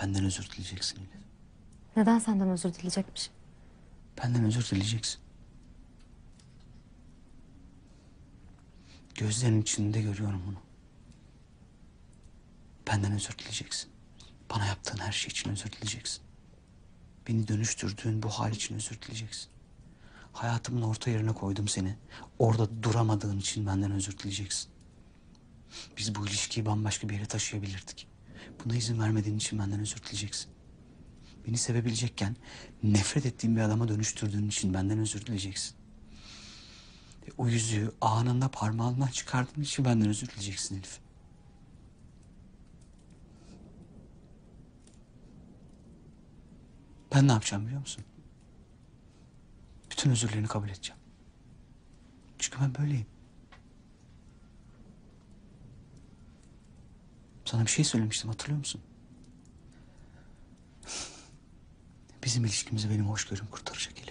Benden özür dileyeceksin Elif. Neden senden özür dileyecekmiş? Benden özür dileyeceksin. Gözlerinin içinde görüyorum bunu. Benden özür dileyeceksin. Bana yaptığın her şey için özür dileyeceksin. Beni dönüştürdüğün bu hal için özür dileyeceksin. Hayatımın orta yerine koydum seni. Orada duramadığın için benden özür dileyeceksin. Biz bu ilişkiyi bambaşka bir yere taşıyabilirdik. Buna izin vermediğin için benden özür dileyeceksin. Beni sevebilecekken nefret ettiğim bir adama dönüştürdüğün için benden özür dileyeceksin. Ve o yüzüğü anında parmağından çıkardığın için benden özür dileyeceksin Elif. Ben ne yapacağım biliyor musun? Bütün özürlerini kabul edeceğim. Çünkü ben böyleyim. Sana bir şey söylemiştim hatırlıyor musun? Bizim ilişkimizi benim hoşgörüm kurtaracak.